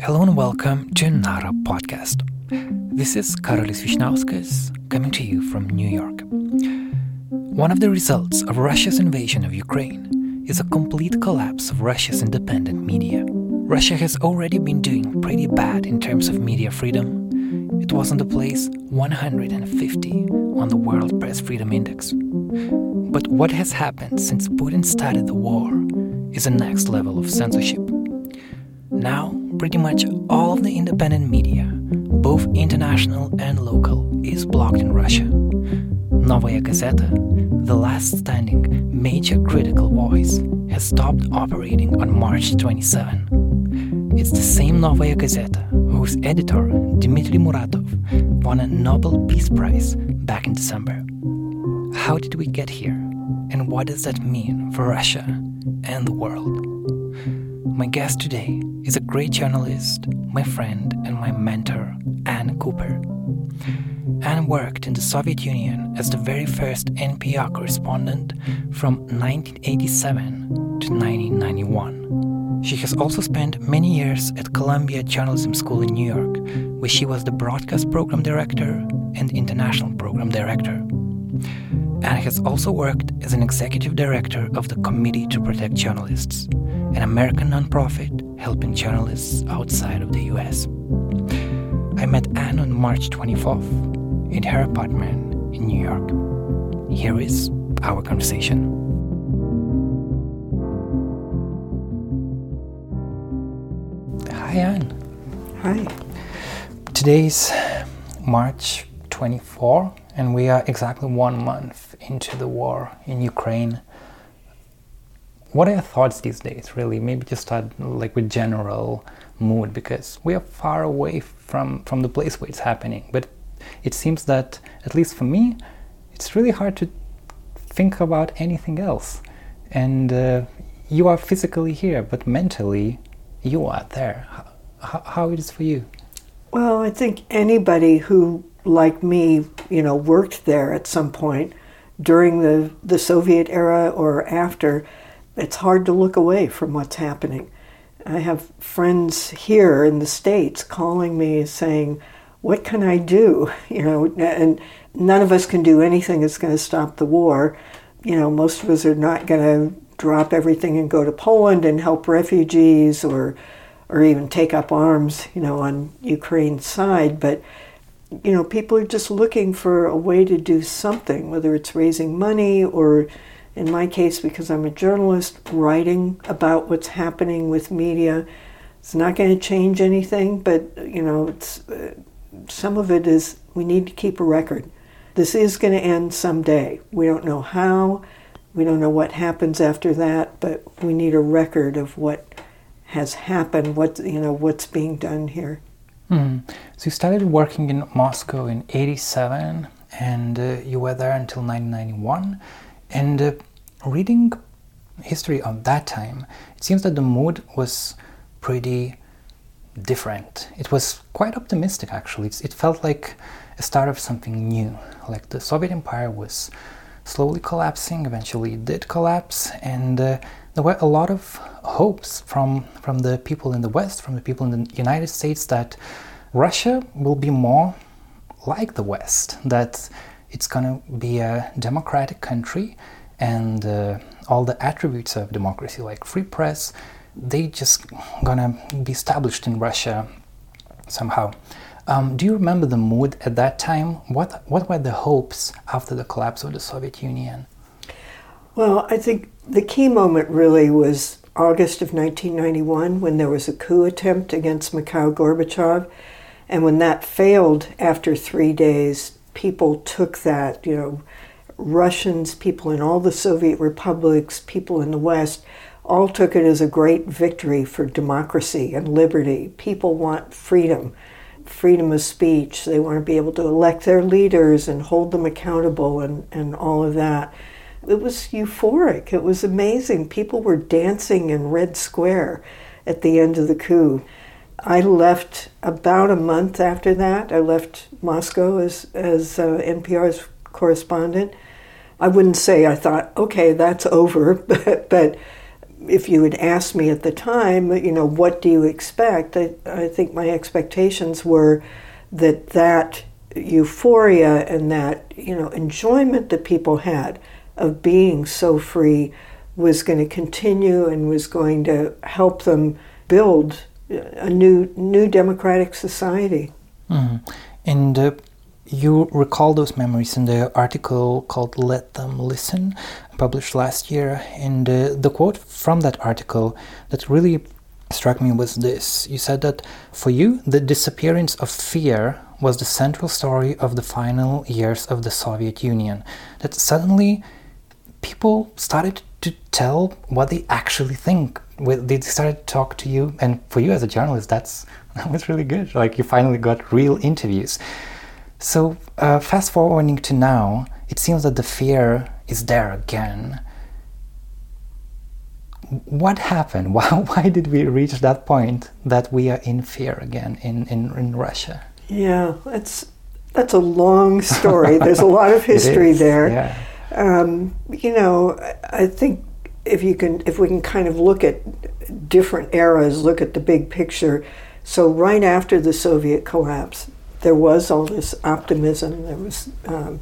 Hello and welcome to Nara podcast. This is Karolis Vyšniauskas coming to you from New York. One of the results of Russia's invasion of Ukraine is a complete collapse of Russia's independent media. Russia has already been doing pretty bad in terms of media freedom. It was on the place 150 on the World Press Freedom Index. But what has happened since Putin started the war is a next level of censorship. Now, pretty much all of the independent media, both international and local, is blocked in Russia. Novaya Gazeta, the last standing major critical voice, has stopped operating on March 27. It's the same Novaya Gazeta whose editor, Dmitry Muratov, won a Nobel Peace Prize back in December. How did we get here? And what does that mean for Russia and the world? My guest today is a great journalist, my friend, and my mentor, Anne Cooper. Anne worked in the Soviet Union as the very first NPR correspondent from 1987 to 1991. She has also spent many years at Columbia Journalism School in New York, where she was the broadcast program director and international program director. Anne has also worked as an executive director of the Committee to Protect Journalists, an American nonprofit helping journalists outside of the US. I met Anne on March 24th in her apartment in New York. Here is our conversation. Hi, Anne. Hi. Today's March 24, and we are exactly one month into the war in Ukraine. What are your thoughts these days, really? Maybe just start like with general mood because we are far away from, from the place where it's happening. But it seems that, at least for me, it's really hard to think about anything else. And uh, you are physically here, but mentally, you are there. How, how it is for you? Well, I think anybody who, like me, you know, worked there at some point during the, the Soviet era or after, it's hard to look away from what's happening. I have friends here in the States calling me saying, What can I do? You know, and none of us can do anything that's going to stop the war. You know, most of us are not going to drop everything and go to Poland and help refugees or or even take up arms, you know, on Ukraine's side, but you know, people are just looking for a way to do something, whether it's raising money or in my case, because I'm a journalist, writing about what's happening with media. It's not going to change anything, but you know, it's uh, some of it is we need to keep a record. This is going to end someday. We don't know how. We don't know what happens after that, but we need a record of what has happened, what you know, what's being done here. Mm. So you started working in Moscow in '87, and uh, you were there until 1991. And uh, reading history of that time, it seems that the mood was pretty different. It was quite optimistic, actually. It's, it felt like a start of something new. Like the Soviet Empire was slowly collapsing. Eventually, it did collapse, and uh, there were a lot of hopes from from the people in the West, from the people in the United States, that Russia will be more like the West. That it's going to be a democratic country and uh, all the attributes of democracy like free press they just gonna be established in russia somehow. Um, do you remember the mood at that time? What what were the hopes after the collapse of the soviet union? Well i think the key moment really was august of 1991 when there was a coup attempt against mikhail gorbachev. And when that failed after three days people took that you know Russians, people in all the Soviet republics, people in the West, all took it as a great victory for democracy and liberty. People want freedom, freedom of speech. They want to be able to elect their leaders and hold them accountable and, and all of that. It was euphoric. It was amazing. People were dancing in Red Square at the end of the coup. I left about a month after that. I left Moscow as, as uh, NPR's correspondent. I wouldn't say I thought, okay, that's over, but, but if you had asked me at the time, you know, what do you expect? I, I think my expectations were that that euphoria and that, you know, enjoyment that people had of being so free was going to continue and was going to help them build a new new democratic society. Mm. And uh, you recall those memories in the article called "Let Them Listen," published last year. And uh, the quote from that article that really struck me was this: You said that for you, the disappearance of fear was the central story of the final years of the Soviet Union. That suddenly people started to tell what they actually think. They started to talk to you, and for you as a journalist, that's that was really good. Like you finally got real interviews. So uh, fast forwarding to now, it seems that the fear is there again. What happened? Why, why did we reach that point that we are in fear again in, in, in Russia? Yeah, that's that's a long story. There's a lot of history there. Yeah. Um, you know, I think if you can, if we can kind of look at different eras, look at the big picture. So right after the Soviet collapse, there was all this optimism. There was um,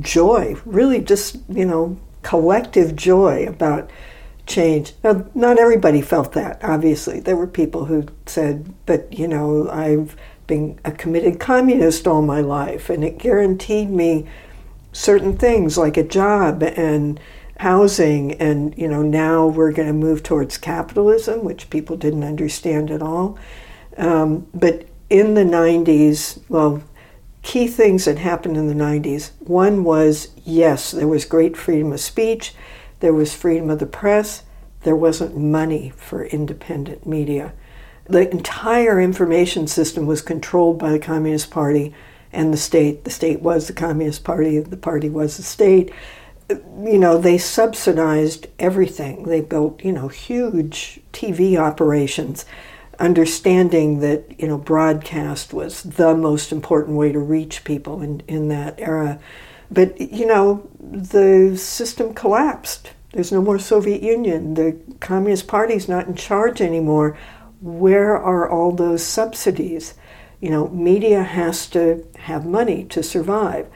joy, really, just you know, collective joy about change. Now, not everybody felt that. Obviously, there were people who said, "But you know, I've been a committed communist all my life, and it guaranteed me." certain things like a job and housing and you know now we're going to move towards capitalism which people didn't understand at all um, but in the 90s well key things that happened in the 90s one was yes there was great freedom of speech there was freedom of the press there wasn't money for independent media the entire information system was controlled by the communist party and the state. The state was the Communist Party, the party was the state. You know, they subsidized everything. They built, you know, huge TV operations, understanding that, you know, broadcast was the most important way to reach people in, in that era. But, you know, the system collapsed. There's no more Soviet Union. The Communist Party's not in charge anymore. Where are all those subsidies? you know, media has to have money to survive.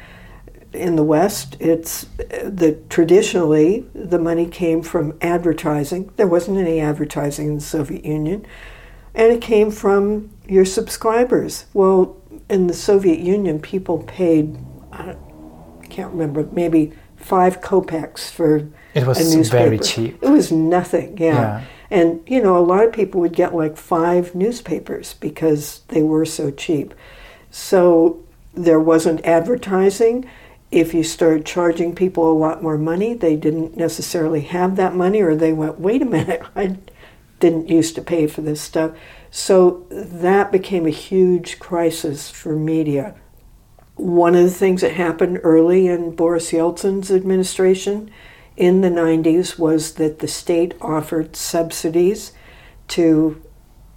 In the West, it's the traditionally the money came from advertising. There wasn't any advertising in the Soviet Union, and it came from your subscribers. Well, in the Soviet Union, people paid I, I can't remember maybe five kopecks for it was a newspaper. very cheap. It was nothing. yeah. yeah. And, you know, a lot of people would get like five newspapers because they were so cheap. So there wasn't advertising. If you started charging people a lot more money, they didn't necessarily have that money, or they went, wait a minute, I didn't used to pay for this stuff. So that became a huge crisis for media. One of the things that happened early in Boris Yeltsin's administration in the 90s was that the state offered subsidies to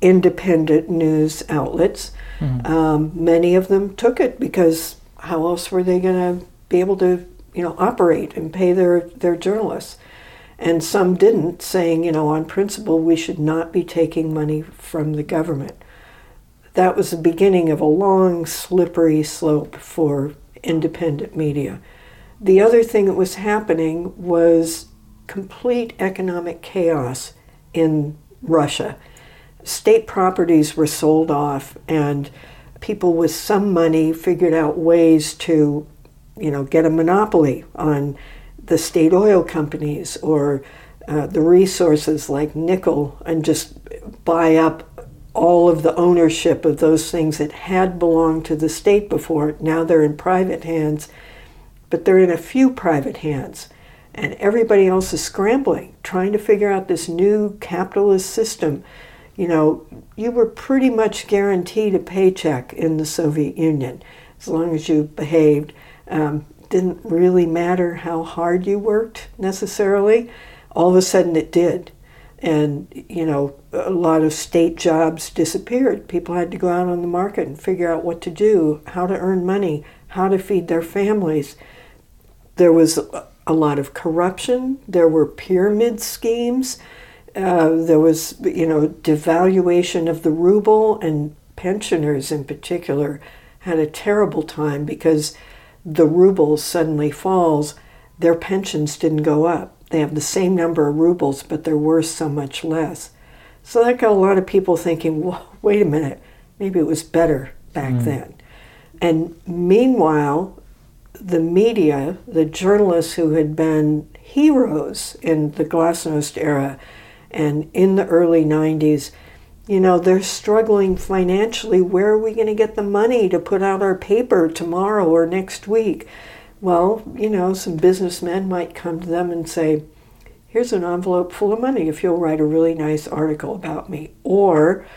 independent news outlets. Mm-hmm. Um, many of them took it because how else were they going to be able to, you know, operate and pay their, their journalists? And some didn't, saying, you know, on principle, we should not be taking money from the government. That was the beginning of a long, slippery slope for independent media. The other thing that was happening was complete economic chaos in Russia. State properties were sold off, and people with some money figured out ways to, you know, get a monopoly on the state oil companies or uh, the resources like nickel and just buy up all of the ownership of those things that had belonged to the state before. Now they're in private hands but they're in a few private hands. And everybody else is scrambling, trying to figure out this new capitalist system. You know, you were pretty much guaranteed a paycheck in the Soviet Union as long as you behaved. Um, didn't really matter how hard you worked necessarily. All of a sudden it did. And, you know, a lot of state jobs disappeared. People had to go out on the market and figure out what to do, how to earn money, how to feed their families. There was a lot of corruption. There were pyramid schemes. uh, there was, you know, devaluation of the ruble, and pensioners in particular had a terrible time because the ruble suddenly falls. Their pensions didn't go up. They have the same number of rubles, but they're worth so much less. So that got a lot of people thinking, well, wait a minute, maybe it was better back mm. then. And meanwhile, the media, the journalists who had been heroes in the glasnost era and in the early 90s, you know, they're struggling financially. Where are we going to get the money to put out our paper tomorrow or next week? Well, you know, some businessmen might come to them and say, Here's an envelope full of money if you'll write a really nice article about me. Or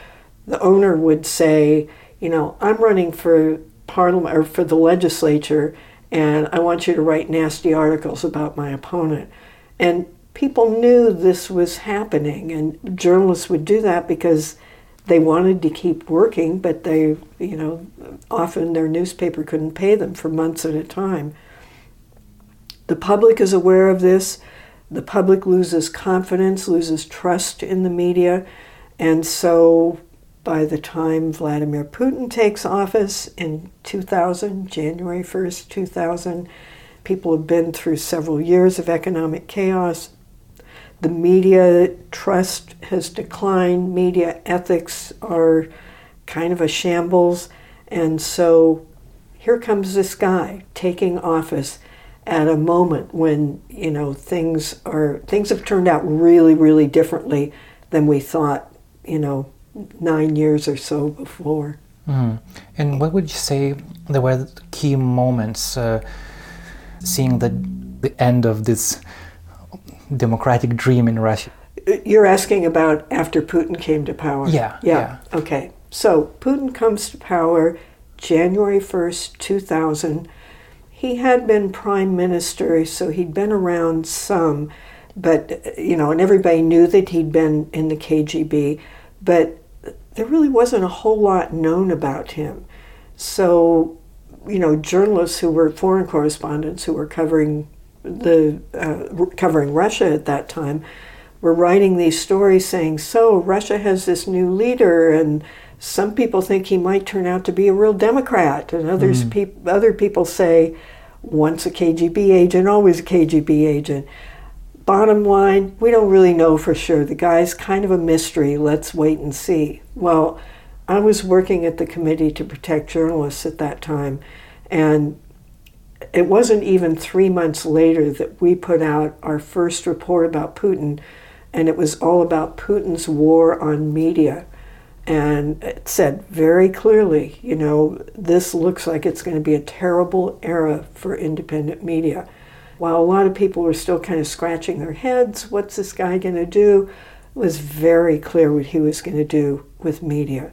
the owner would say, You know, I'm running for parliament or for the legislature and I want you to write nasty articles about my opponent. And people knew this was happening, and journalists would do that because they wanted to keep working, but they, you know, often their newspaper couldn't pay them for months at a time. The public is aware of this. The public loses confidence, loses trust in the media, and so by the time Vladimir Putin takes office in 2000, January 1st, 2000, people have been through several years of economic chaos. The media trust has declined, media ethics are kind of a shambles, and so here comes this guy taking office at a moment when you know things are things have turned out really really differently than we thought you know nine years or so before. Mm. And what would you say there were key moments uh, seeing the, the end of this democratic dream in Russia? You're asking about after Putin came to power? Yeah. Yeah. yeah. Okay. So Putin comes to power January 1st, 2000. He had been prime minister, so he'd been around some, but, you know, and everybody knew that he'd been in the KGB. But there really wasn't a whole lot known about him. So, you know, journalists who were foreign correspondents who were covering the uh, covering Russia at that time were writing these stories saying, "So Russia has this new leader, and some people think he might turn out to be a real Democrat, and others mm. pe- other people say, once a KGB agent, always a KGB agent." bottom line, we don't really know for sure. The guy's kind of a mystery. Let's wait and see. Well, I was working at the Committee to Protect Journalists at that time, and it wasn't even three months later that we put out our first report about Putin, and it was all about Putin's war on media. And it said very clearly, you know, this looks like it's going to be a terrible era for independent media while a lot of people were still kind of scratching their heads, what's this guy going to do? It was very clear what he was going to do with media.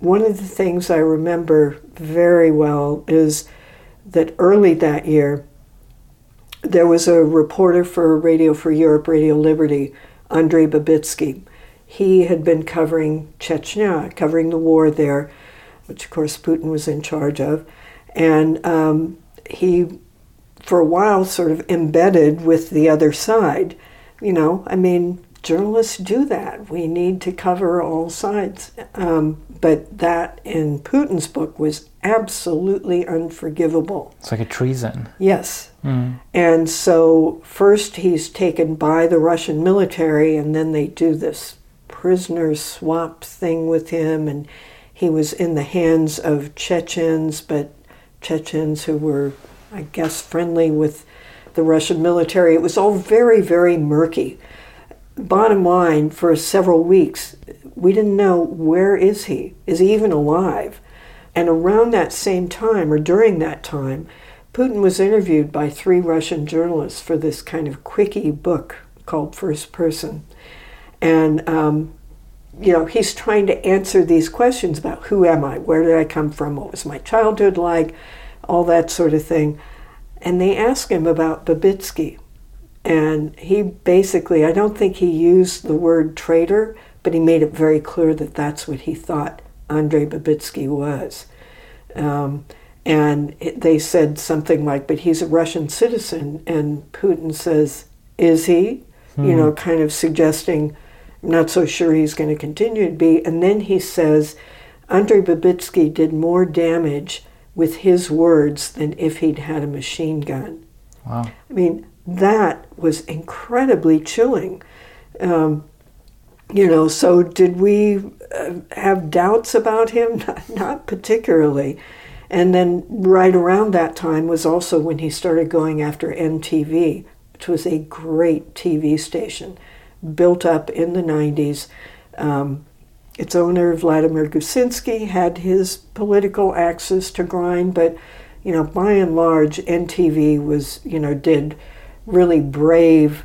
One of the things I remember very well is that early that year, there was a reporter for Radio Free Europe, Radio Liberty, Andrei Babitsky. He had been covering Chechnya, covering the war there, which of course Putin was in charge of. And um, he for a while sort of embedded with the other side. You know, I mean, journalists do that. We need to cover all sides. Um, but that in Putin's book was absolutely unforgivable. It's like a treason. Yes. Mm. And so first he's taken by the Russian military, and then they do this prisoner swap thing with him, and he was in the hands of Chechens, but Chechens who were I guess, friendly with the Russian military. It was all very, very murky. Bottom line, for several weeks, we didn't know where is he? Is he even alive? And around that same time, or during that time, Putin was interviewed by three Russian journalists for this kind of quickie book called First Person. And, um, you know, he's trying to answer these questions about who am I? Where did I come from? What was my childhood like? all that sort of thing. And they asked him about Babitsky. And he basically, I don't think he used the word traitor, but he made it very clear that that's what he thought Andrei Babitsky was. Um, and they said something like, but he's a Russian citizen. And Putin says, is he? you know, kind of suggesting, I'm not so sure he's going to continue to be. And then he says, Andrei Babitsky did more damage with his words than if he'd had a machine gun. Wow. I mean, that was incredibly chilling. Um, you know, so did we uh, have doubts about him? Not, not particularly. And then right around that time was also when he started going after NTV, which was a great TV station built up in the 90s. Um, its owner, Vladimir Gusinsky, had his political axes to grind, but you know, by and large, NTV was, you know, did really brave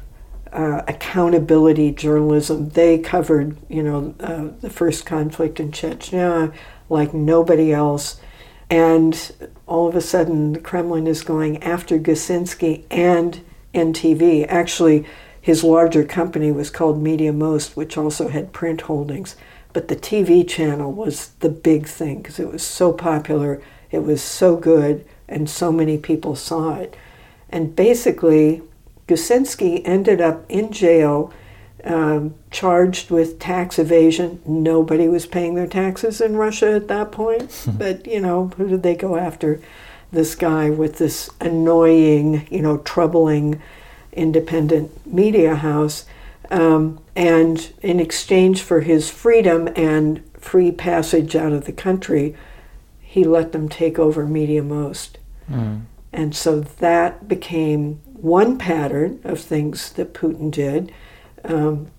uh, accountability journalism. They covered, you know, uh, the first conflict in Chechnya like nobody else. And all of a sudden, the Kremlin is going after Gusinsky and NTV. Actually, his larger company was called Media Most, which also had print holdings. But the TV channel was the big thing because it was so popular, it was so good, and so many people saw it. And basically, Gusinsky ended up in jail, um, charged with tax evasion. Nobody was paying their taxes in Russia at that point. but, you know, who did they go after? This guy with this annoying, you know, troubling independent media house. Um, and in exchange for his freedom and free passage out of the country, he let them take over Media Most. Mm. And so that became one pattern of things that Putin did. Um,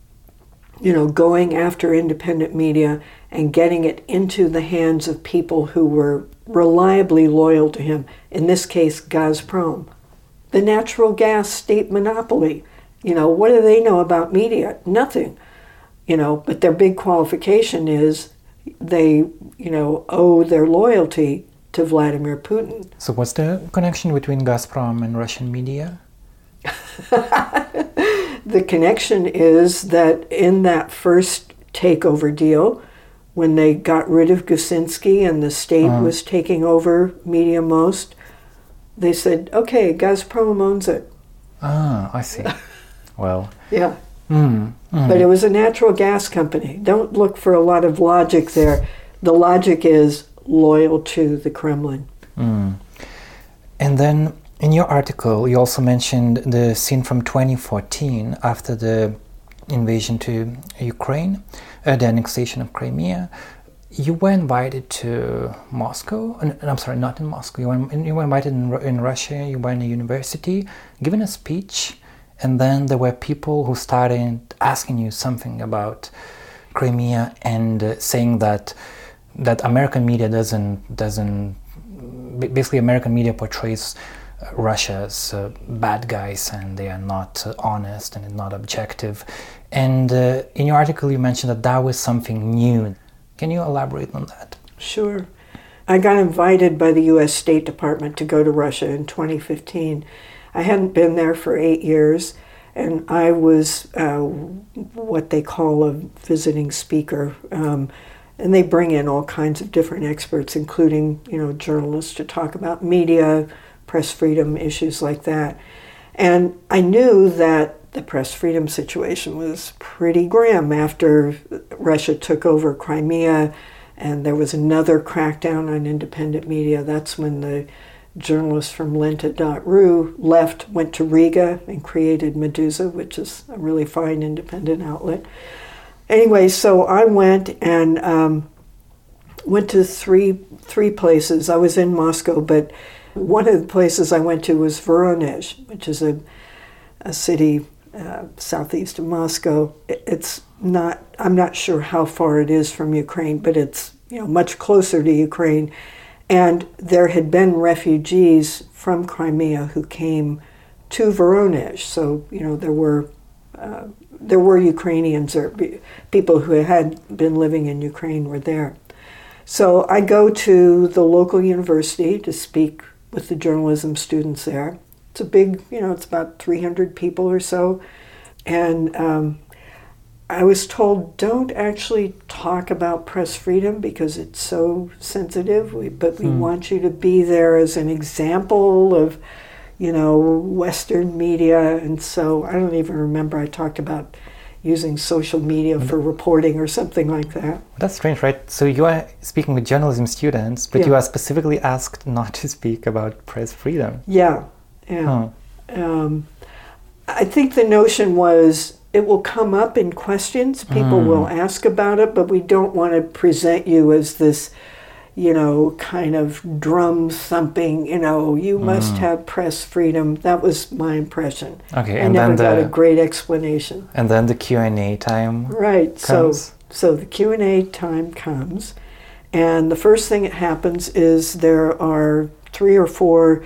you know, going after independent media and getting it into the hands of people who were reliably loyal to him. In this case, Gazprom, the natural gas state monopoly. You know, what do they know about media? Nothing. You know, but their big qualification is they, you know, owe their loyalty to Vladimir Putin. So, what's the connection between Gazprom and Russian media? the connection is that in that first takeover deal, when they got rid of Gusinsky and the state Uh-huh. was taking over Media Most, they said, okay, Gazprom owns it. Ah, I see. well, Yeah. mm, mm. But it was a natural gas company. Don't look for a lot of logic there. The logic is loyal to the Kremlin. Mm. And then in your article, you also mentioned the scene from 2014 after the invasion to Ukraine, uh, the annexation of Crimea. You were invited to Moscow. and- I'm sorry, not in Moscow. You were, you were invited in, in Russia. You were in a university, giving a speech, and then there were people who started asking you something about Crimea and uh, saying that that American media doesn't doesn't basically American media portrays uh, Russia as uh, bad guys and they are not uh, honest and not objective. And uh, in your article, you mentioned that that was something new. Can you elaborate on that? Sure. I got invited by the U.S. State Department to go to Russia in 2015. I hadn't been there for eight years, and I was uh, what they call a visiting speaker. Um, and they bring in all kinds of different experts, including you know journalists, to talk about media, press freedom issues like that. And I knew that the press freedom situation was pretty grim after Russia took over Crimea and there was another crackdown on independent media. That's when the journalists from Lenta.ru left, went to Riga, and created Meduza, which is a really fine independent outlet. Anyway, so I went and um, went to three three places. I was in Moscow, but one of the places I went to was Voronezh, which is a a city uh, southeast of Moscow. It- It's not. I'm not sure how far it is from Ukraine, but it's you know much closer to Ukraine. And there had been refugees from Crimea who came to Voronezh. So you know there were uh, there were Ukrainians or people who had been living in Ukraine were there. So I go to the local university to speak with the journalism students there. It's a big, you know, it's about 300 people or so. And um, I was told don't actually talk about press freedom because it's so sensitive, we, but we Hmm. want you to be there as an example of, you know, Western media. And so I don't even remember I talked about using social media for reporting or something like that. That's strange, right? So you are speaking with journalism students, but Yeah. you are specifically asked not to speak about press freedom. Yeah, yeah. Huh. Um, I think the notion was it will come up in questions. People will ask about it, but we don't want to present you as this, you know, kind of drum thumping. You know, you mm. must have press freedom. That was my impression. Okay, I and never then got a great explanation. and then the Q and A time. Right. comes. So so the Q and A time comes, and the first thing that happens is there are three or four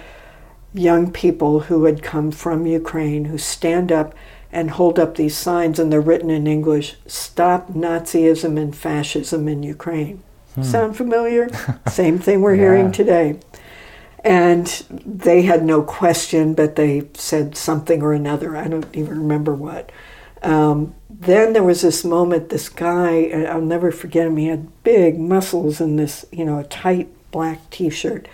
young people who had come from Ukraine who stand up and hold up these signs, and they're written in English: "Stop Nazism and fascism in Ukraine." Sound familiar? Same thing we're Yeah. hearing today. And they had no question, but they said something or another. I don't even remember what. Um, then there was this moment, this guy, I'll never forget him, he had big muscles and this, you know, a tight black t shirt.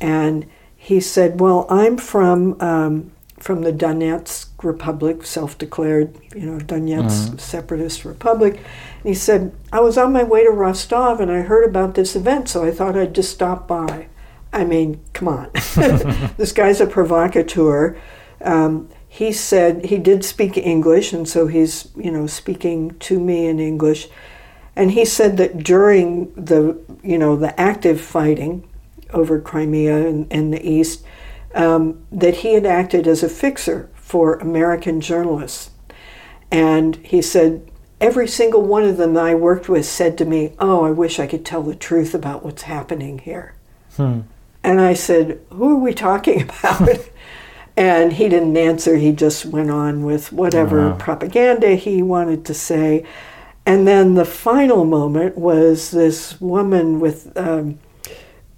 And he said, Well, I'm from. Um, from the Donetsk Republic, self-declared, you know, Donetsk separatist republic. And he said, I was on my way to Rostov and I heard about this event, so I thought I'd just stop by. I mean, come on. this guy's a provocateur. Um, he said he did speak English, and so he's, you know, speaking to me in English. And he said that during the, you know, the active fighting over Crimea and, the East, um, that he had acted as a fixer for American journalists. And he said, every single one of them that I worked with said to me, Oh, I wish I could tell the truth about what's happening here. Hmm. And I said, Who are we talking about? and he didn't answer. He just went on with whatever Wow. propaganda he wanted to say. And then the final moment was this woman with, um,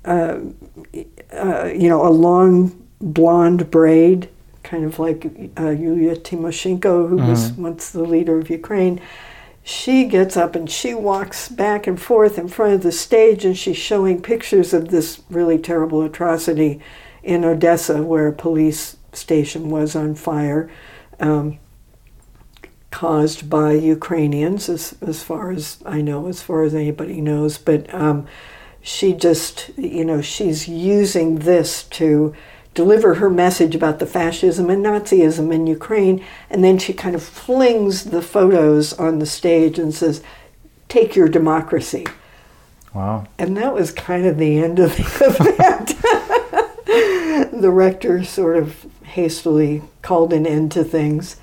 uh, uh, you know, a long blonde braid, kind of like uh, Yulia Tymoshenko, who was once the leader of Ukraine. She gets up and she walks back and forth in front of the stage and she's showing pictures of this really terrible atrocity in Odessa, where a police station was on fire, um, caused by Ukrainians, as, as far as I know, as far as anybody knows. But um, she just, you know, she's using this to deliver her message about the fascism and Nazism in Ukraine, and then she kind of flings the photos on the stage and says, "Take your democracy." Wow. And that was kind of the end of the event. the rector sort of hastily called an end to things.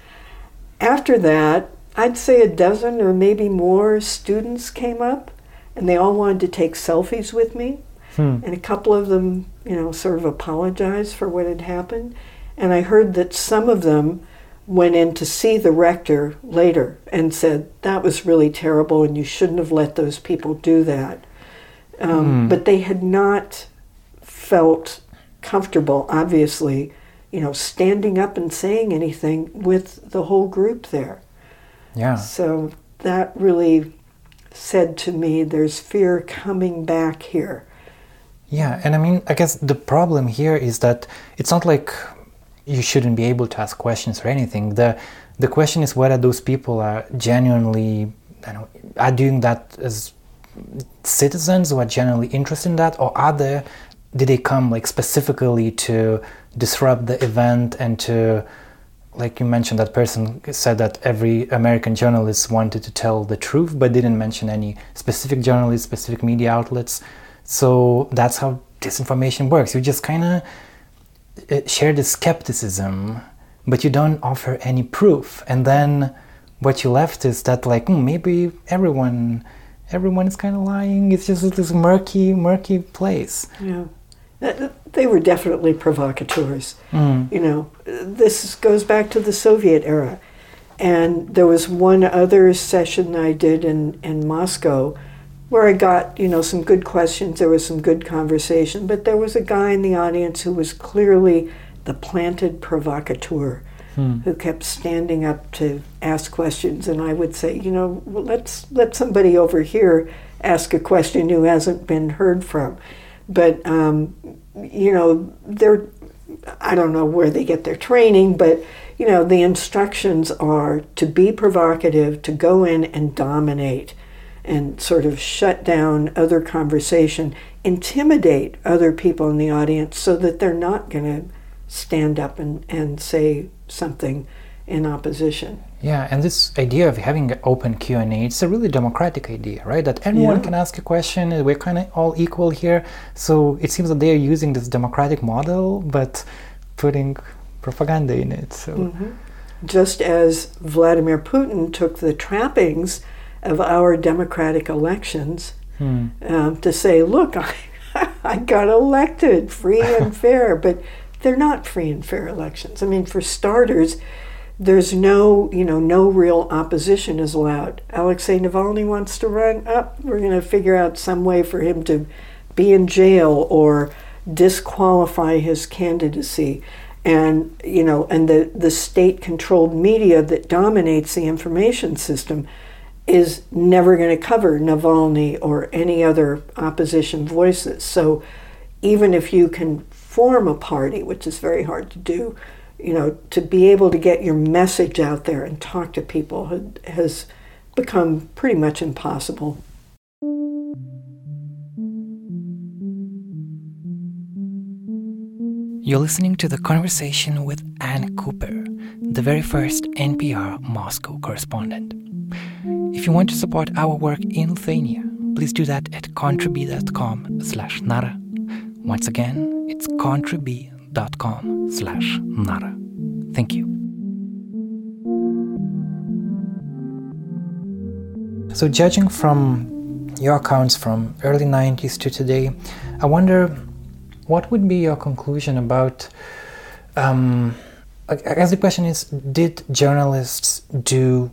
After that, I'd say a dozen or maybe more students came up, and they all wanted to take selfies with me. Hmm. And a couple of them, you know, sort of apologized for what had happened. And I heard that some of them went in to see the rector later and said, that was really terrible and you shouldn't have let those people do that. Um, Hmm. But they had not felt comfortable, obviously, you know, standing up and saying anything with the whole group there. Yeah. So that really said to me, there's fear coming back here. Yeah, and I mean, I guess the problem here is that it's not like you shouldn't be able to ask questions or anything. The the question is whether those people are genuinely, I know, are doing that as citizens who are genuinely interested in that, or are they, did they come like specifically to disrupt the event and to, like you mentioned, that person said that every American journalist wanted to tell the truth, but didn't mention any specific journalists, specific media outlets. So that's how disinformation works. You just kind of share the skepticism, but you don't offer any proof. And then what you left is that like hmm, maybe everyone everyone is kind of lying. It's just this murky, murky place. Yeah. They were definitely provocateurs. Mm. You know, this goes back to the Soviet era. And there was one other session I did in, in Moscow where I got, you know, some good questions. There was some good conversation. But there was a guy in the audience who was clearly the planted provocateur who kept standing up to ask questions. And I would say, you know, well, let's let somebody over here ask a question who hasn't been heard from. But, um, you know, they're I don't know where they get their training, but you know, the instructions are to be provocative, to go in and dominate and sort of shut down other conversation, intimidate other people in the audience so that they're not going to stand up and, and say something in opposition. Yeah, and this idea of having an open Q&A, it's a really democratic idea, right? That anyone yeah. can ask a question, we're kind of all equal here. So it seems that they are using this democratic model, but putting propaganda in it. So mm-hmm. Just as Vladimir Putin took the trappings of our democratic elections hmm. um, to say, look, I, I got elected free and fair, but they're not free and fair elections. I mean, for starters, there's no, you know, no real opposition is allowed. Alexei Navalny wants to run up. We're going to figure out some way for him to be in jail or disqualify his candidacy. And, you know, and the, the state controlled media that dominates the information system is never going to cover Navalny or any other opposition voices. So even if you can form a party, which is very hard to do, you know, to be able to get your message out there and talk to people has become pretty much impossible. You're listening to the conversation with Anne Cooper, the very first NPR Moscow correspondent. If you want to support our work in Lithuania, please do that at contribee.com slash nara. Once again, it's contribee.com slash nara. Thank you. So judging from your accounts from early 90s to today, I wonder what would be your conclusion about um, I guess the question is did journalists do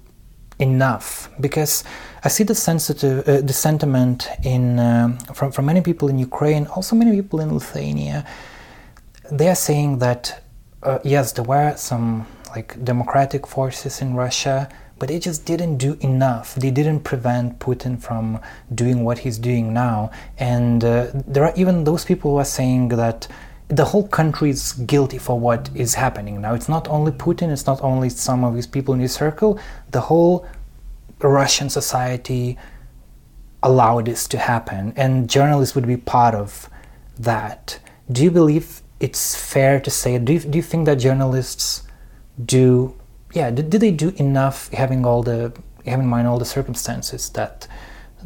enough because I see the sensitive uh, the sentiment in um, from from many people in Ukraine, also many people in Lithuania. They are saying that uh, yes, there were some like democratic forces in Russia, but they just didn't do enough. They didn't prevent Putin from doing what he's doing now. And uh, there are even those people who are saying that the whole country is guilty for what is happening now. It's not only Putin, it's not only some of his people in his circle, the whole Russian society allowed this to happen, and journalists would be part of that. Do you believe it's fair to say? Do you, do you think that journalists do? Yeah, did, did they do enough, having all the having in mind all the circumstances that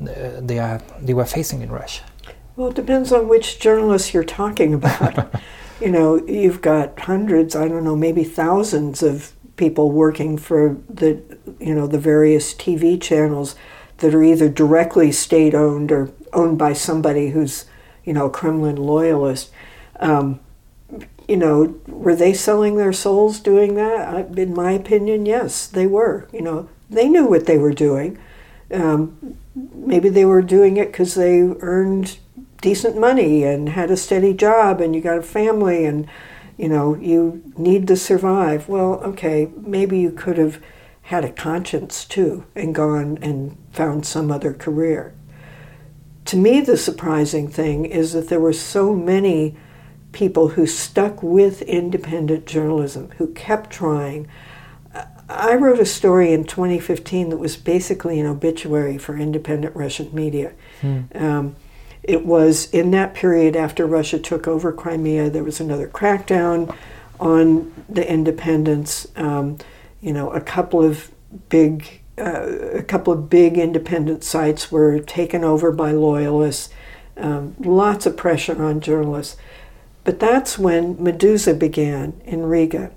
uh, they are they were facing in Russia? Well, it depends on which journalists you're talking about. you know, you've got hundreds, I don't know, maybe thousands of people working for the, you know, the various TV channels that are either directly state owned or owned by somebody who's, you know, a Kremlin loyalist. Um, you know, were they selling their souls doing that? In my opinion, yes, they were. You know, they knew what they were doing. Um, maybe they were doing it because they earned decent money and had a steady job and you got a family and you know you need to survive well okay maybe you could have had a conscience too and gone and found some other career to me the surprising thing is that there were so many people who stuck with independent journalism who kept trying I wrote a story in 2015 that was basically an obituary for independent Russian media. Hmm. Um, it was in that period after Russia took over Crimea, there was another crackdown on the independents. Um, you know, a couple of big, uh, a couple of big independent sites were taken over by loyalists. Um, lots of pressure on journalists. But that's when Meduza began in Riga.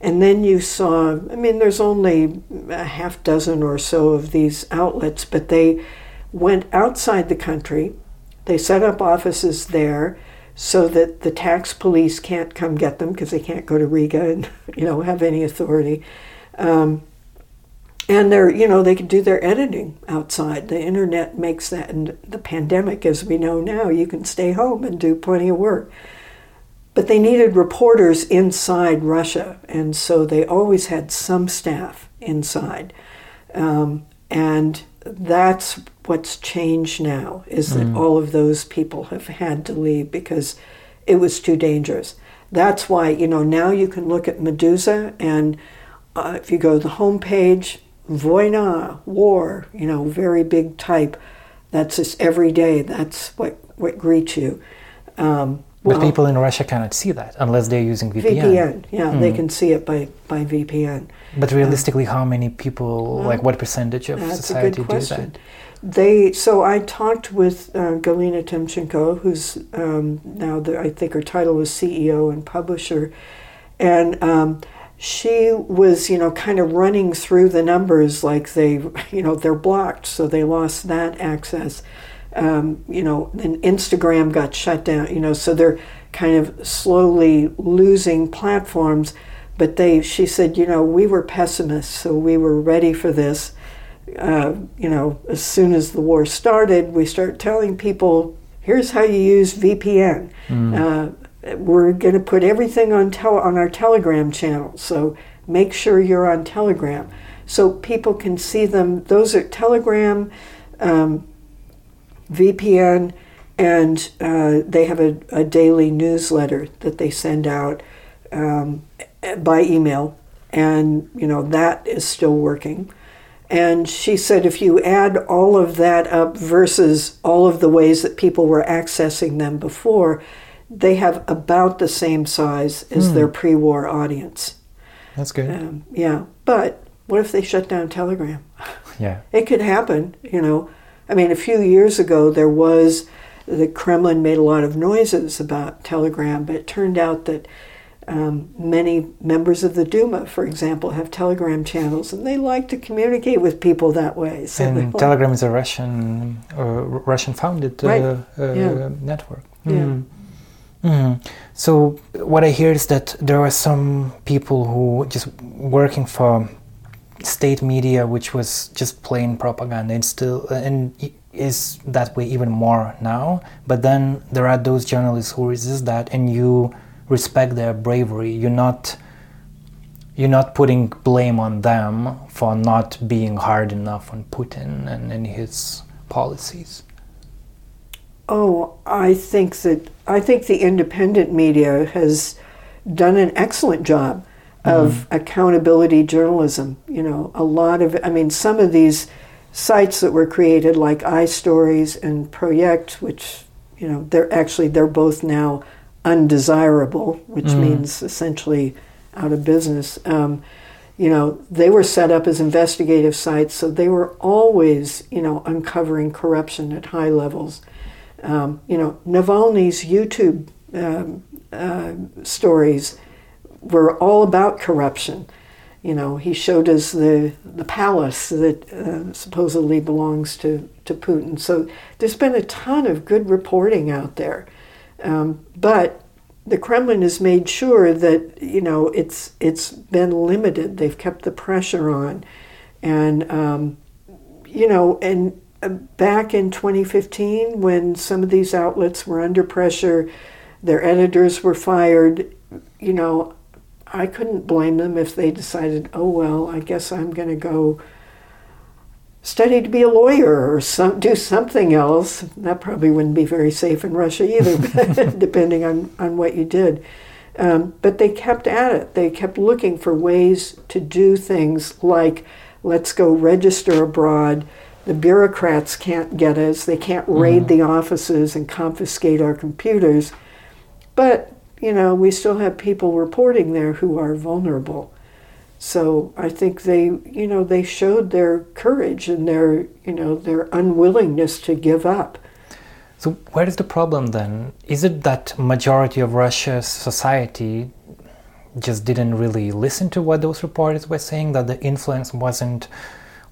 And then you saw, I mean, there's only a half dozen or so of these outlets, but they went outside the country they set up offices there so that the tax police can't come get them because they can't go to Riga and you know have any authority. Um, and they're you know they can do their editing outside. The internet makes that, and the pandemic, as we know now, you can stay home and do plenty of work. But they needed reporters inside Russia, and so they always had some staff inside. Um, and that's what's changed now is that mm. all of those people have had to leave because it was too dangerous. that's why you know now you can look at Meduza, and uh, if you go to the homepage, Voina, war, you know, very big type. That's just every day. That's what what greets you. Um, but people in Russia cannot see that unless they're using VPN. VPN, yeah, mm. they can see it by, by VPN. But realistically, um, how many people, well, like what percentage of society do that? They so I talked with uh, Galina Timchenko, who's um, now the, I think her title was CEO and publisher, and um, she was you know kind of running through the numbers like they you know they're blocked, so they lost that access. Um, you know, then Instagram got shut down. You know, so they're kind of slowly losing platforms. But they, she said, you know, we were pessimists, so we were ready for this uh, you know, as soon as the war started, we start telling people, here's how you use VPN. Mm. Uh, we're going to put everything on tele- on our Telegram channel, so make sure you're on Telegram, so people can see them. Those are Telegram, um, VPN, and uh, they have a, a, daily newsletter that they send out um, by email, and you know that is still working. And she said if you add all of that up versus all of the ways that people were accessing them before, they have about the same size as mm. their pre war audience. That's good. Um, yeah. But what if they shut down Telegram? Yeah. It could happen, you know. I mean, a few years ago, there was the Kremlin made a lot of noises about Telegram, but it turned out that um, many members of the Duma, for example, have Telegram channels, and they like to communicate with people that way. So and Telegram is a Russian, uh, Russian-founded uh, right. uh, yeah. network. Mm. Yeah. Mm. So what I hear is that there are some people who just working for state media, which was just plain propaganda, and still and is that way even more now. But then there are those journalists who resist that, and you respect their bravery. You're not you're not putting blame on them for not being hard enough on Putin and, and his policies. Oh, I think that I think the independent media has done an excellent job of mm-hmm. accountability journalism. You know, a lot of I mean some of these sites that were created like iStories and Projekt, which you know they're actually they're both now undesirable, which mm. means essentially out of business. Um, you know, they were set up as investigative sites, so they were always, you know, uncovering corruption at high levels. Um, you know, Navalny's YouTube um, uh, stories were all about corruption. You know, he showed us the the palace that uh, supposedly belongs to to Putin. So there's been a ton of good reporting out there. Um, but the Kremlin has made sure that you know it's it's been limited. They've kept the pressure on, and um, you know, and uh, back in 2015, when some of these outlets were under pressure, their editors were fired. You know, I couldn't blame them if they decided, oh well, I guess I'm going to go study to be a lawyer or some, do something else. That probably wouldn't be very safe in Russia either, depending on, on what you did. Um, but they kept at it. They kept looking for ways to do things like let's go register abroad. The bureaucrats can't get us, they can't raid mm-hmm. the offices and confiscate our computers. But, you know, we still have people reporting there who are vulnerable. So I think they, you know, they showed their courage and their, you know, their unwillingness to give up. So where is the problem then? Is it that majority of Russia's society just didn't really listen to what those reporters were saying? That the influence wasn't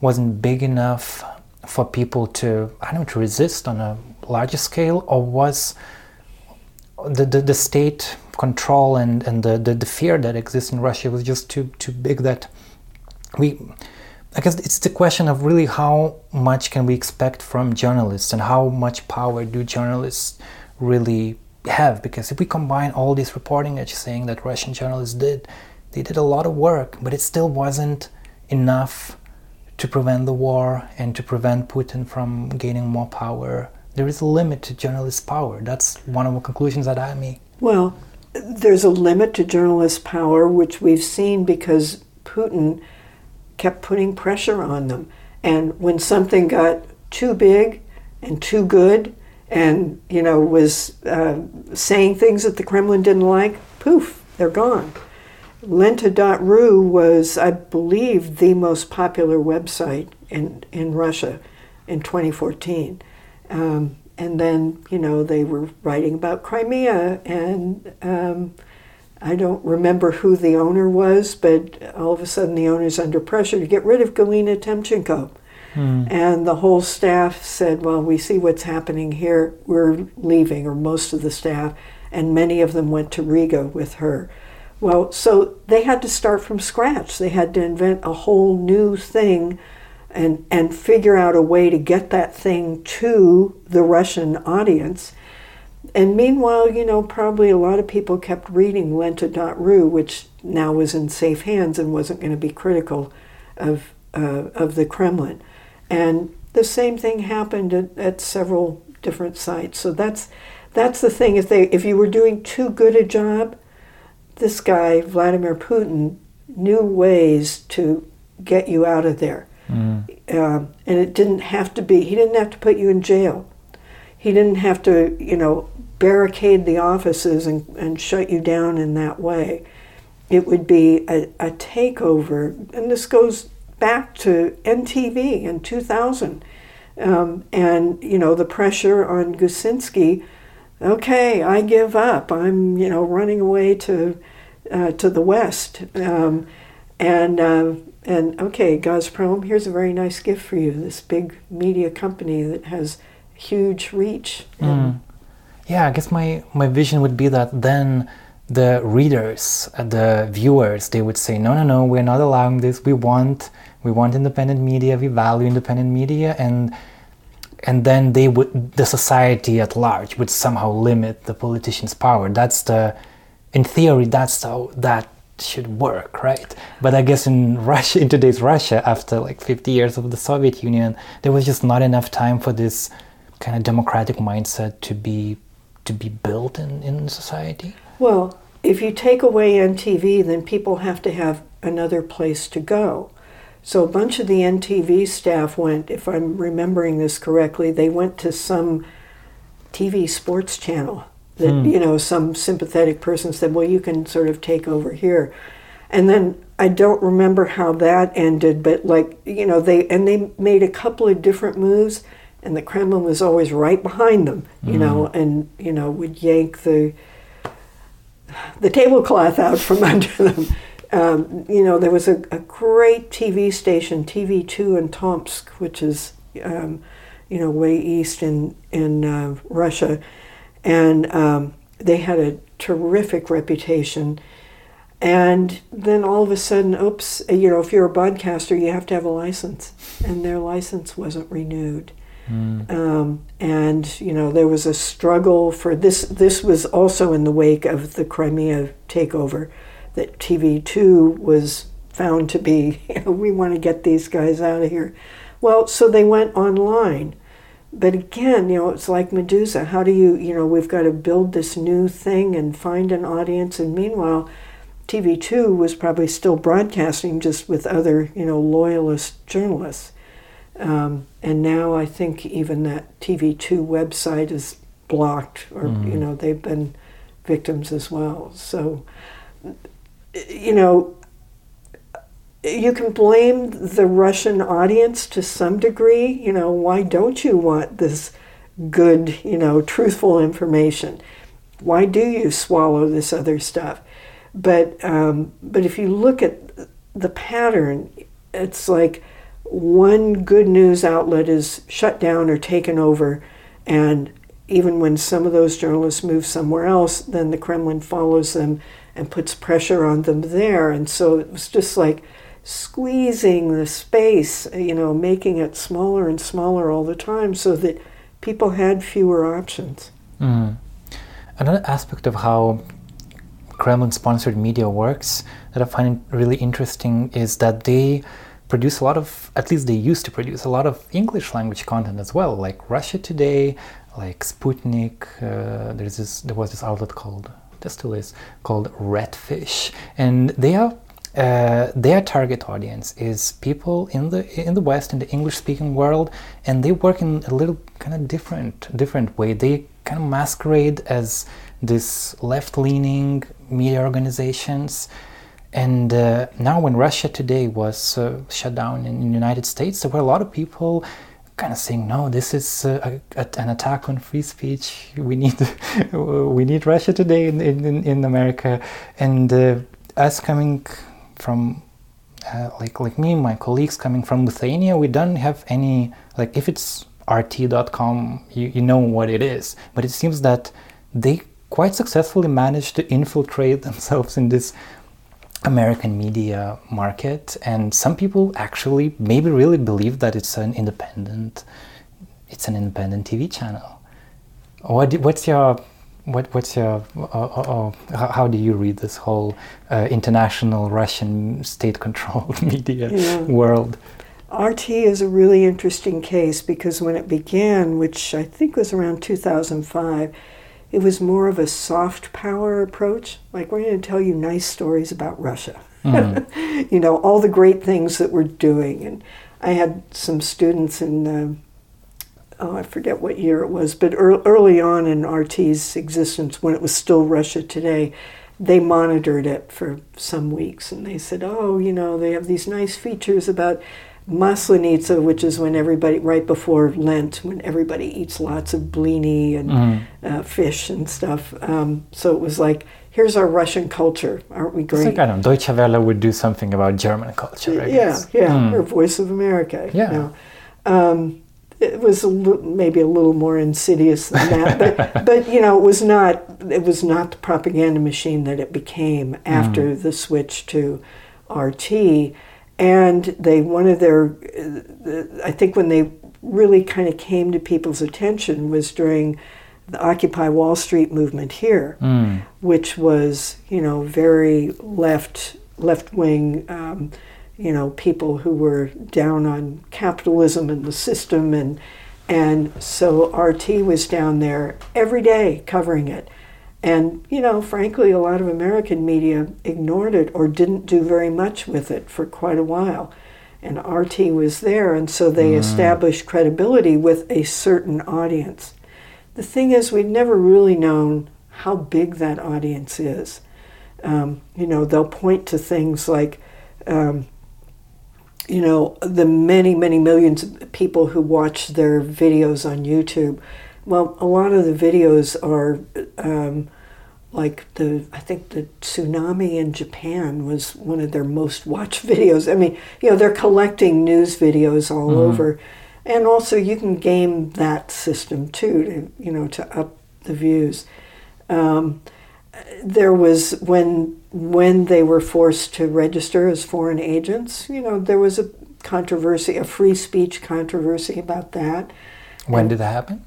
wasn't big enough for people to I don't know to resist on a larger scale, or was the, the, the state control and, and the, the, the, fear that exists in Russia was just too too big that we I guess it's the question of really how much can we expect from journalists and how much power do journalists really have? Because if we combine all this reporting that you're saying that Russian journalists did they did a lot of work but it still wasn't enough to prevent the war and to prevent Putin from gaining more power. There is a limit to journalists' power. That's one of the conclusions that I make. Well there's a limit to journalists' power, which we've seen because Putin kept putting pressure on them. And when something got too big and too good, and you know was uh, saying things that the Kremlin didn't like, poof, they're gone. Lenta.ru was, I believe, the most popular website in, in Russia in 2014. Um, and then, you know, they were writing about Crimea, and um, I don't remember who the owner was, but all of a sudden the owner's under pressure to get rid of Galina Timchenko. Hmm. And the whole staff said, Well, we see what's happening here. We're leaving, or most of the staff. And many of them went to Riga with her. Well, so they had to start from scratch. They had to invent a whole new thing and, and figure out a way to get that thing to the Russian audience. And meanwhile, you know, probably a lot of people kept reading Lenta.ru, which now was in safe hands and wasn't going to be critical of, uh, of the Kremlin. And the same thing happened at, at several different sites. So that's, that's the thing. If, they, if you were doing too good a job, this guy, Vladimir Putin, knew ways to get you out of there. Mm. Uh, and it didn't have to be, he didn't have to put you in jail. He didn't have to, you know, barricade the offices and, and shut you down in that way. It would be a, a takeover. And this goes back to NTV in 2000. Um, and, you know, the pressure on Gusinski okay, I give up. I'm, you know, running away to uh, to the west. Um, and uh, and okay, Gazprom, here's a very nice gift for you. This big media company that has huge reach. Mm. Yeah, I guess my my vision would be that then the readers, uh, the viewers, they would say, no, no, no, we're not allowing this. We want we want independent media. We value independent media, and and then they would the society at large would somehow limit the politicians' power. That's the in theory that's how that should work, right? But I guess in Russia, in today's Russia, after like 50 years of the Soviet Union, there was just not enough time for this kind of democratic mindset to be to be built in, in society. Well, if you take away NTV, then people have to have another place to go. So a bunch of the NTV staff went, if I'm remembering this correctly, they went to some TV sports channel that hmm. you know some sympathetic person said, "Well, you can sort of take over here," and then I don't remember how that ended, but like you know they and they made a couple of different moves, and the Kremlin was always right behind them, you mm. know, and you know would yank the the tablecloth out from under them. Um, you know, there was a, a, great TV station, TV2 in Tomsk, which is, um, you know, way east in, in uh, Russia and um, they had a terrific reputation. And then all of a sudden, oops, you know, if you're a broadcaster, you have to have a license, and their license wasn't renewed. Mm. Um, and you know, there was a struggle for this. This was also in the wake of the Crimea takeover, that TV2 was found to be, you know, we want to get these guys out of here. Well, so they went online but again, you know, it's like Meduza. How do you, you know, we've got to build this new thing and find an audience. And meanwhile, TV2 was probably still broadcasting just with other, you know, loyalist journalists. Um, and now I think even that TV2 website is blocked, or, mm. you know, they've been victims as well. So, you know, you can blame the Russian audience to some degree. You know, why don't you want this good, you know, truthful information? Why do you swallow this other stuff? But um, but if you look at the pattern, it's like one good news outlet is shut down or taken over, and even when some of those journalists move somewhere else, then the Kremlin follows them and puts pressure on them there. And so it was just like squeezing the space, you know, making it smaller and smaller all the time so that people had fewer options. Mm. Another aspect of how Kremlin sponsored media works that I find really interesting is that they produce a lot of, at least they used to produce a lot of English language content as well, like Russia Today, like Sputnik. Uh, there's this, there was this outlet called there still is, called Redfish, and they are uh, their target audience is people in the in the West in the English speaking world, and they work in a little kind of different different way. They kind of masquerade as this left leaning media organizations. And uh, now, when Russia Today was uh, shut down in the United States, there were a lot of people kind of saying, "No, this is uh, a, a, an attack on free speech. We need we need Russia Today in in, in America." And uh, us coming from uh, like like me, my colleagues coming from Lithuania, we don't have any like if it's rt.com, you, you know what it is. But it seems that they quite successfully managed to infiltrate themselves in this American media market, and some people actually maybe really believe that it's an independent, it's an independent TV channel. What what's your what what's your uh, uh, uh, how do you read this whole uh, international Russian state-controlled media yeah. world? RT is a really interesting case because when it began, which I think was around 2005 it was more of a soft power approach. Like, we're going to tell you nice stories about Russia. Mm. you know, all the great things that we're doing. And I had some students in, uh, oh, I forget what year it was, but early on in RT's existence, when it was still Russia Today, they monitored it for some weeks and they said, oh, you know, they have these nice features about Maslenitsa, which is when everybody, right before Lent, when everybody eats lots of blini and mm. uh, fish and stuff. Um, so it was like, here's our Russian culture. Aren't we great? It's like, I don't know, Deutsche Welle would do something about German culture, I yeah, guess. Yeah, mm. or Voice of America. Yeah. You know. um, it was a maybe a little more insidious than that, but, but you know, it was not it was not the propaganda machine that it became after mm. the switch to RT and they one of their i think when they really kind of came to people's attention was during the occupy wall street movement here mm. which was you know very left left wing um, you know people who were down on capitalism and the system and and so rt was down there every day covering it and, you know, frankly, a lot of American media ignored it or didn't do very much with it for quite a while. And RT was there, and so they mm. established credibility with a certain audience. The thing is, we've never really known how big that audience is. Um, you know, they'll point to things like, um, you know, the many, many millions of people who watch their videos on YouTube well, a lot of the videos are um, like the I think the tsunami in Japan was one of their most watched videos. I mean, you know, they're collecting news videos all mm-hmm. over, and also you can game that system too to you know to up the views. Um, there was when when they were forced to register as foreign agents. You know, there was a controversy, a free speech controversy about that. When and, did that happen?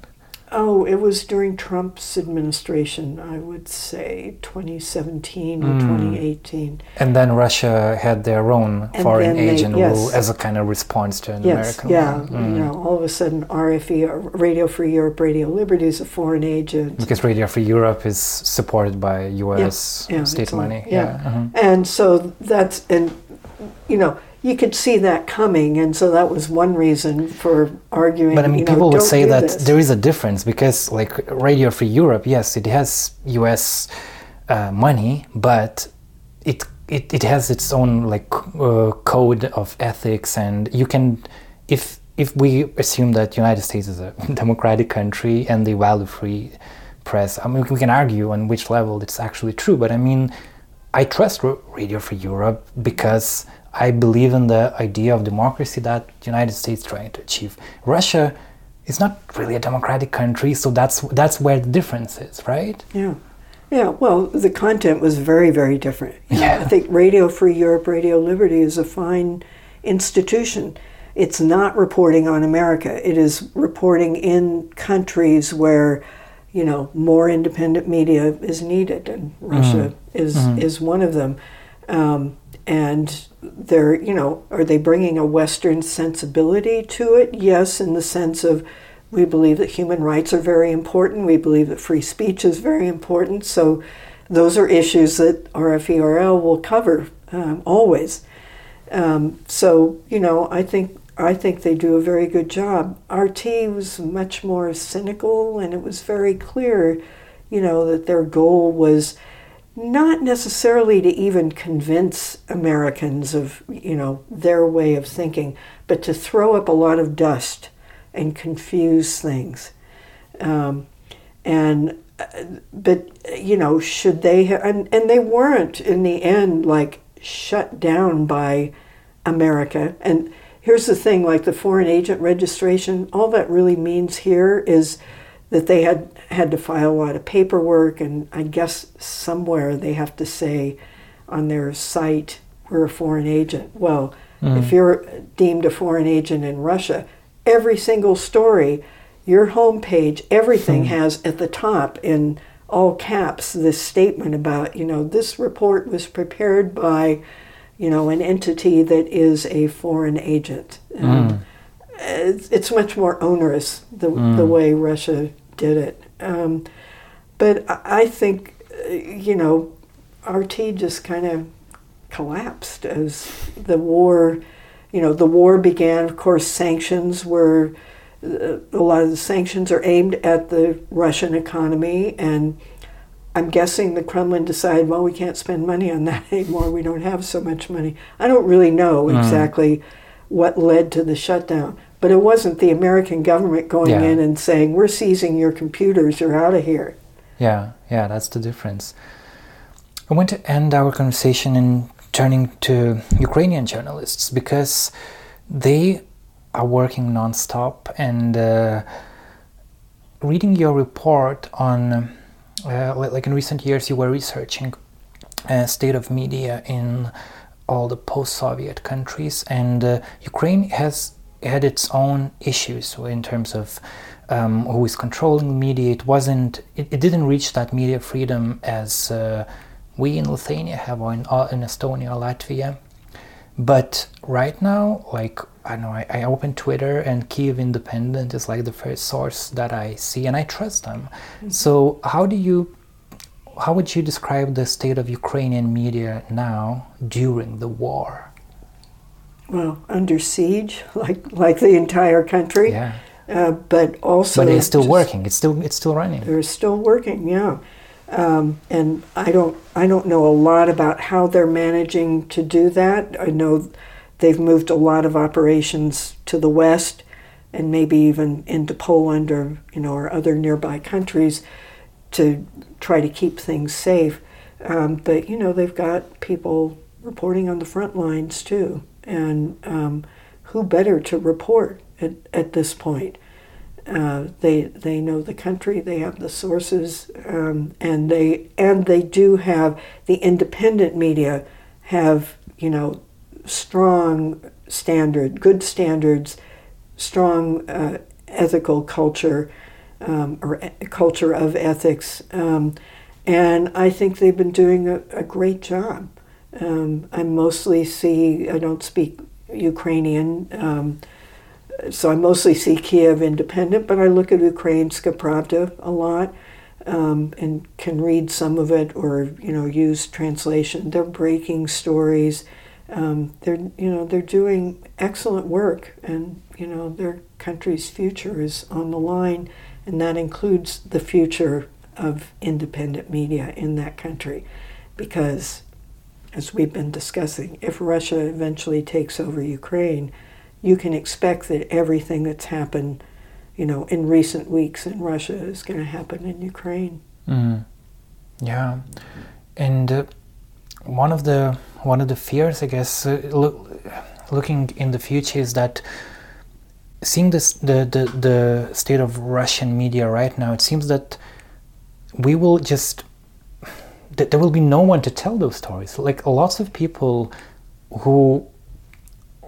Oh, it was during Trump's administration, I would say 2017 or mm. 2018. And then Russia had their own and foreign agent they, yes. rule as a kind of response to an yes, American yeah, one. Mm. You know, all of a sudden RFE, Radio Free Europe, Radio Liberty is a foreign agent. Because Radio Free Europe is supported by U.S. Yeah, yeah, state money. Yeah, yeah. Uh-huh. and so that's and you know you could see that coming, and so that was one reason for arguing. But I mean, you know, people would say that this. there is a difference because, like, Radio Free Europe, yes, it has U.S. Uh, money, but it, it it has its own like uh, code of ethics, and you can, if if we assume that the United States is a democratic country and they value free press, I mean, we can argue on which level it's actually true, but I mean. I trust Radio Free Europe because I believe in the idea of democracy that the United States is trying to achieve. Russia is not really a democratic country, so that's that's where the difference is, right? Yeah. Yeah, well, the content was very, very different. Yeah. I think Radio Free Europe, Radio Liberty is a fine institution. It's not reporting on America. It is reporting in countries where, you know, more independent media is needed, and Russia mm. is mm. is one of them. Um, and they're you know are they bringing a western sensibility to it yes in the sense of we believe that human rights are very important we believe that free speech is very important so those are issues that RFERL will cover um, always. Um, so you know, I think I think they do a very good job. RT was much more cynical, and it was very clear, you know, that their goal was not necessarily to even convince Americans of, you know, their way of thinking, but to throw up a lot of dust and confuse things. Um, and but you know, should they have, and, and they weren't in the end like shut down by America. And here's the thing like the foreign agent registration, all that really means here is that they had had to file a lot of paperwork, and I guess somewhere they have to say on their site, we're a foreign agent. Well, mm. if you're deemed a foreign agent in Russia, every single story, your homepage, everything mm. has at the top in all caps this statement about, you know, this report was prepared by, you know, an entity that is a foreign agent. Mm. It's, it's, much more onerous the, the way Russia did it. Um, but I think, uh, you know, RT just kind of collapsed as the war, you know, the war began. Of course, sanctions were, uh, a lot of the sanctions are aimed at the Russian economy. And I'm guessing the Kremlin decided, well, we can't spend money on that anymore. We don't have so much money. I don't really know mm. exactly what led to the shutdown. But it wasn't the American government going yeah. in and saying, we're seizing your computers, you're out of here. Yeah, yeah, that's the difference. I want to end our conversation in turning to Ukrainian journalists because they are working nonstop and uh, reading your report on, uh, like in recent years, you were researching uh, state of media in all the post-Soviet countries, and uh, Ukraine has had its own issues in terms of um, who is controlling media. It wasn't. It, it, didn't reach that media freedom as uh, we in Lithuania have, or in, uh, in Estonia or Latvia. But right now, like I don't know, I, I open Twitter and Kiev Independent is like the first source that I see, and I trust them. Mm-hmm. So how do you? How would you describe the state of Ukrainian media now during the war? Well, under siege, like like the entire country. Yeah. Uh, but also, but it's still just, working. It's still it's still running. They're still working. Yeah. Um, and I don't I don't know a lot about how they're managing to do that. I know they've moved a lot of operations to the west, and maybe even into Poland or you know or other nearby countries to try to keep things safe. Um, but you know they've got people reporting on the front lines too and um, who better to report at, at this point? Uh, they they know the country, they have the sources, um, and they and they do have the independent media have you know strong standard, good standards, strong uh, ethical culture um, or culture of ethics, um, and I think they've been doing a, a great job. Um, I mostly see, I don't speak Ukrainian, um, so I mostly see Kiev Independent, but I look at Ukrainska Pravda a lot um, and can read some of it or, you know, use translation. They're breaking stories. Um, they're, you know, they're doing excellent work and, you know, their country's future is on the line and that includes the future of independent media in that country because as we've been discussing, if Russia eventually takes over Ukraine, you can expect that everything that's happened, you know, in recent weeks in Russia is going to happen in Ukraine. Mm. Yeah, and uh, one of the one of the fears, I guess, uh, look, looking in the future is that seeing this the, the the state of Russian media right now, it seems that we will just th- there will be no one to tell those stories. Like lots of people who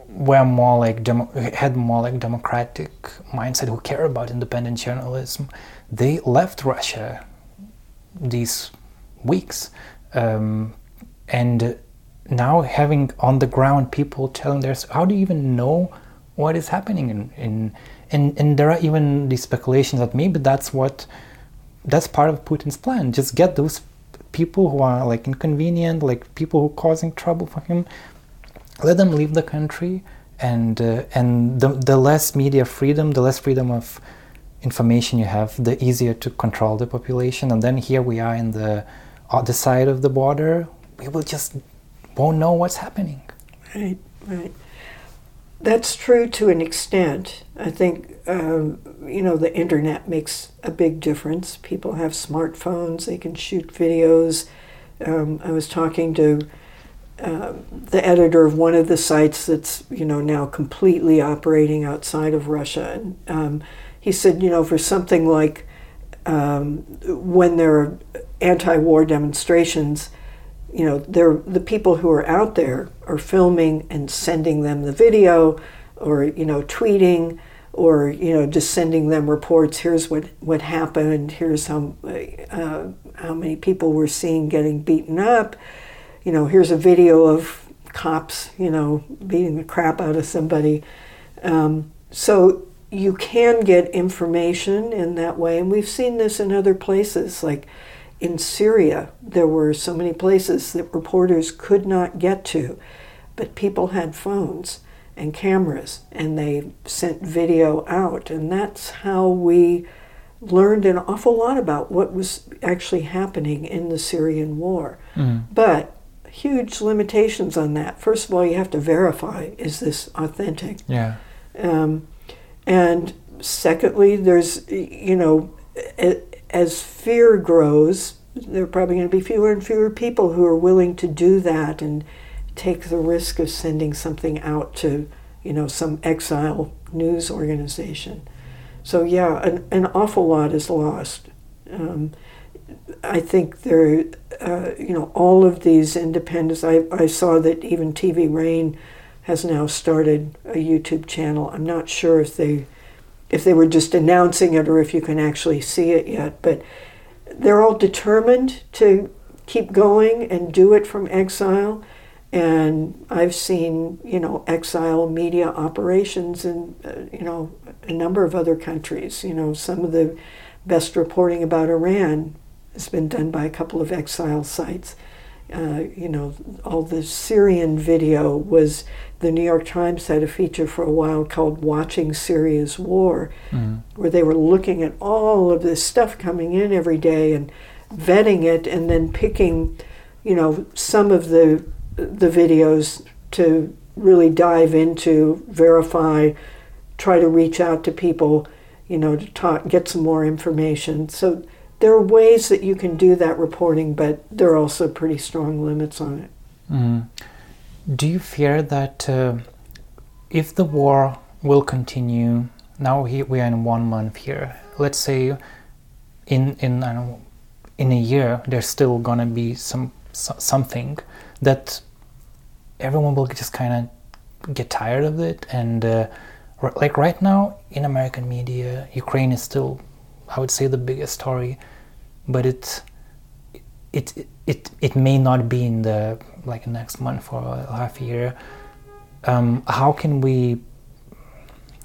were more like demo- had more like democratic mindset, who care about independent journalism, they left Russia these weeks, um, and now having on the ground people telling their how do you even know what is happening in, in and and there are even these speculations that maybe that's what that's part of Putin's plan. Just get those people who are like inconvenient, like people who are causing trouble for him, let them leave the country. And uh, and the the less media freedom, the less freedom of information you have, the easier to control the population. And then here we are in the other side of the border. We will just won't know what's happening. Right, right. That's true to an extent. I think, um, you know, the internet makes a big difference. People have smartphones, they can shoot videos. Um, I was talking to uh, the editor of one of the sites that's, you know, now completely operating outside of Russia. And um, he said, you know, for something like um, when there are anti war demonstrations, you know, they're, the people who are out there are filming and sending them the video or, you know, tweeting or, you know, just sending them reports. Here's what, what happened. Here's how, uh, how many people we're seeing getting beaten up. You know, here's a video of cops, you know, beating the crap out of somebody. Um, so you can get information in that way. And we've seen this in other places like, in Syria, there were so many places that reporters could not get to, but people had phones and cameras and they sent video out. And that's how we learned an awful lot about what was actually happening in the Syrian war. Mm. But huge limitations on that. First of all, you have to verify is this authentic? Yeah. Um, and secondly, there's, you know, as fear grows, there are probably going to be fewer and fewer people who are willing to do that and take the risk of sending something out to, you know, some exile news organization. So yeah, an, an awful lot is lost. Um, I think there, uh, you know, all of these independents. I, I saw that even TV Rain has now started a YouTube channel. I'm not sure if they if they were just announcing it or if you can actually see it yet. But they're all determined to keep going and do it from exile. And I've seen, you know, exile media operations in, uh, you know, a number of other countries. You know, some of the best reporting about Iran has been done by a couple of exile sites. Uh, you know, all the Syrian video was the New York Times had a feature for a while called Watching Syria's War, mm. where they were looking at all of this stuff coming in every day and vetting it and then picking, you know, some of the the videos to really dive into, verify, try to reach out to people, you know, to talk, get some more information. So there are ways that you can do that reporting, but there are also pretty strong limits on it. Mm. Do you fear that uh, if the war will continue, now we are in one month here, let's say in, in, in a year there's still gonna be some something that everyone will just kind of get tired of it and uh, like right now in American media, Ukraine is still, I would say, the biggest story, but it it it it may not be in the like next month or a half year. Um, how can we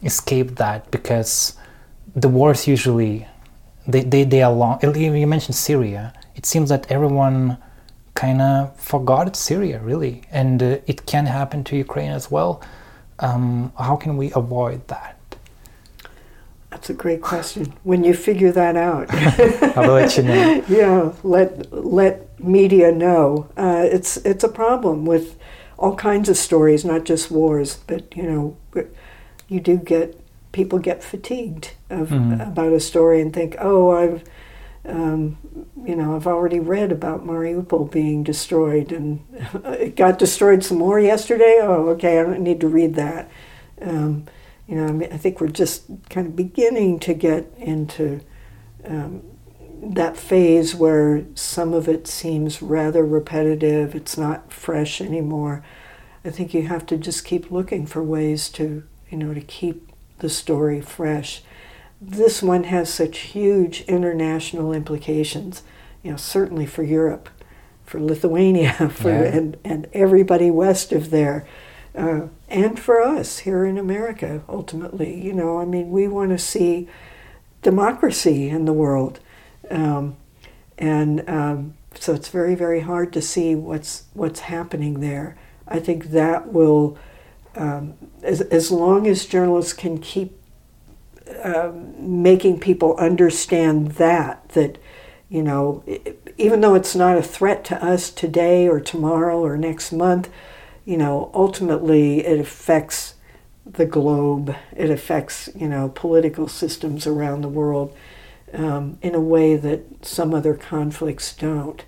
escape that? Because the wars usually they they, they are long. You mentioned Syria. It seems that everyone kind of forgot Syria really, and uh, it can happen to Ukraine as well. Um, how can we avoid that? That's a great question. When you figure that out, I'll let you know. yeah, let let media know. Uh, it's it's a problem with all kinds of stories, not just wars, but you know, you do get people get fatigued of mm-hmm. about a story and think, oh, I've um, you know, I've already read about Mariupol being destroyed, and it got destroyed some more yesterday. Oh, okay, I don't need to read that. Um, you know, I, mean, I think we're just kind of beginning to get into um, that phase where some of it seems rather repetitive, it's not fresh anymore. I think you have to just keep looking for ways to, you know, to keep the story fresh. This one has such huge international implications, you know, certainly for Europe, for Lithuania, for yeah. and, and everybody west of there. Uh, and for us here in America, ultimately. You know, I mean, we want to see democracy in the world. Um, and um, so it's very, very hard to see what's what's happening there. I think that will, um, as as long as journalists can keep um, making people understand that that you know even though it's not a threat to us today or tomorrow or next month you know ultimately it affects the globe it affects you know political systems around the world um, in a way that some other conflicts don't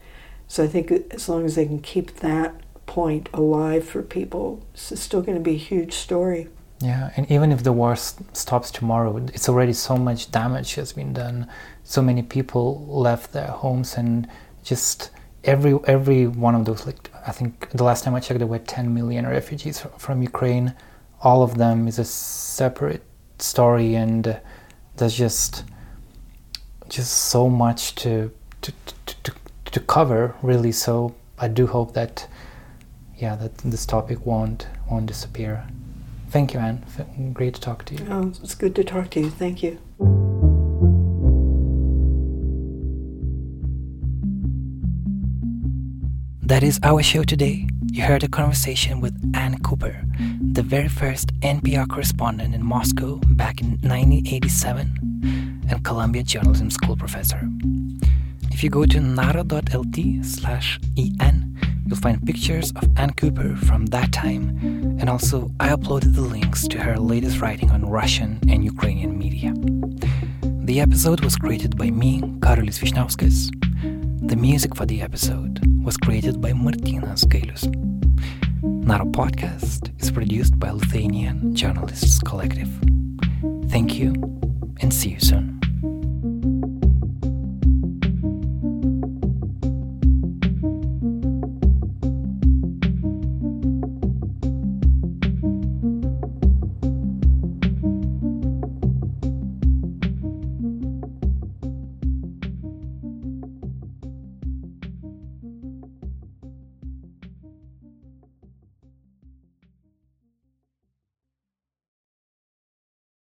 so i think as long as they can keep that point alive for people it's still going to be a huge story yeah, and even if the war st- stops tomorrow, it's already so much damage has been done. So many people left their homes, and just every every one of those. Like I think the last time I checked, there were 10 million refugees from Ukraine. All of them is a separate story, and there's just just so much to to, to to to cover, really. So I do hope that yeah, that this topic won't won't disappear. Thank you, Ann. Great to talk to you. Oh, it's good to talk to you. Thank you. That is our show today. You heard a conversation with Ann Cooper, the very first NPR correspondent in Moscow back in 1987 and Columbia Journalism School professor. If you go to nara.lt slash en, You'll find pictures of Ann Cooper from that time, and also I uploaded the links to her latest writing on Russian and Ukrainian media. The episode was created by me, Karolis Vyšniauskas. The music for the episode was created by Martinas Gailius. Nara podcast is produced by Lithuanian Journalists Collective. Thank you, and see you soon.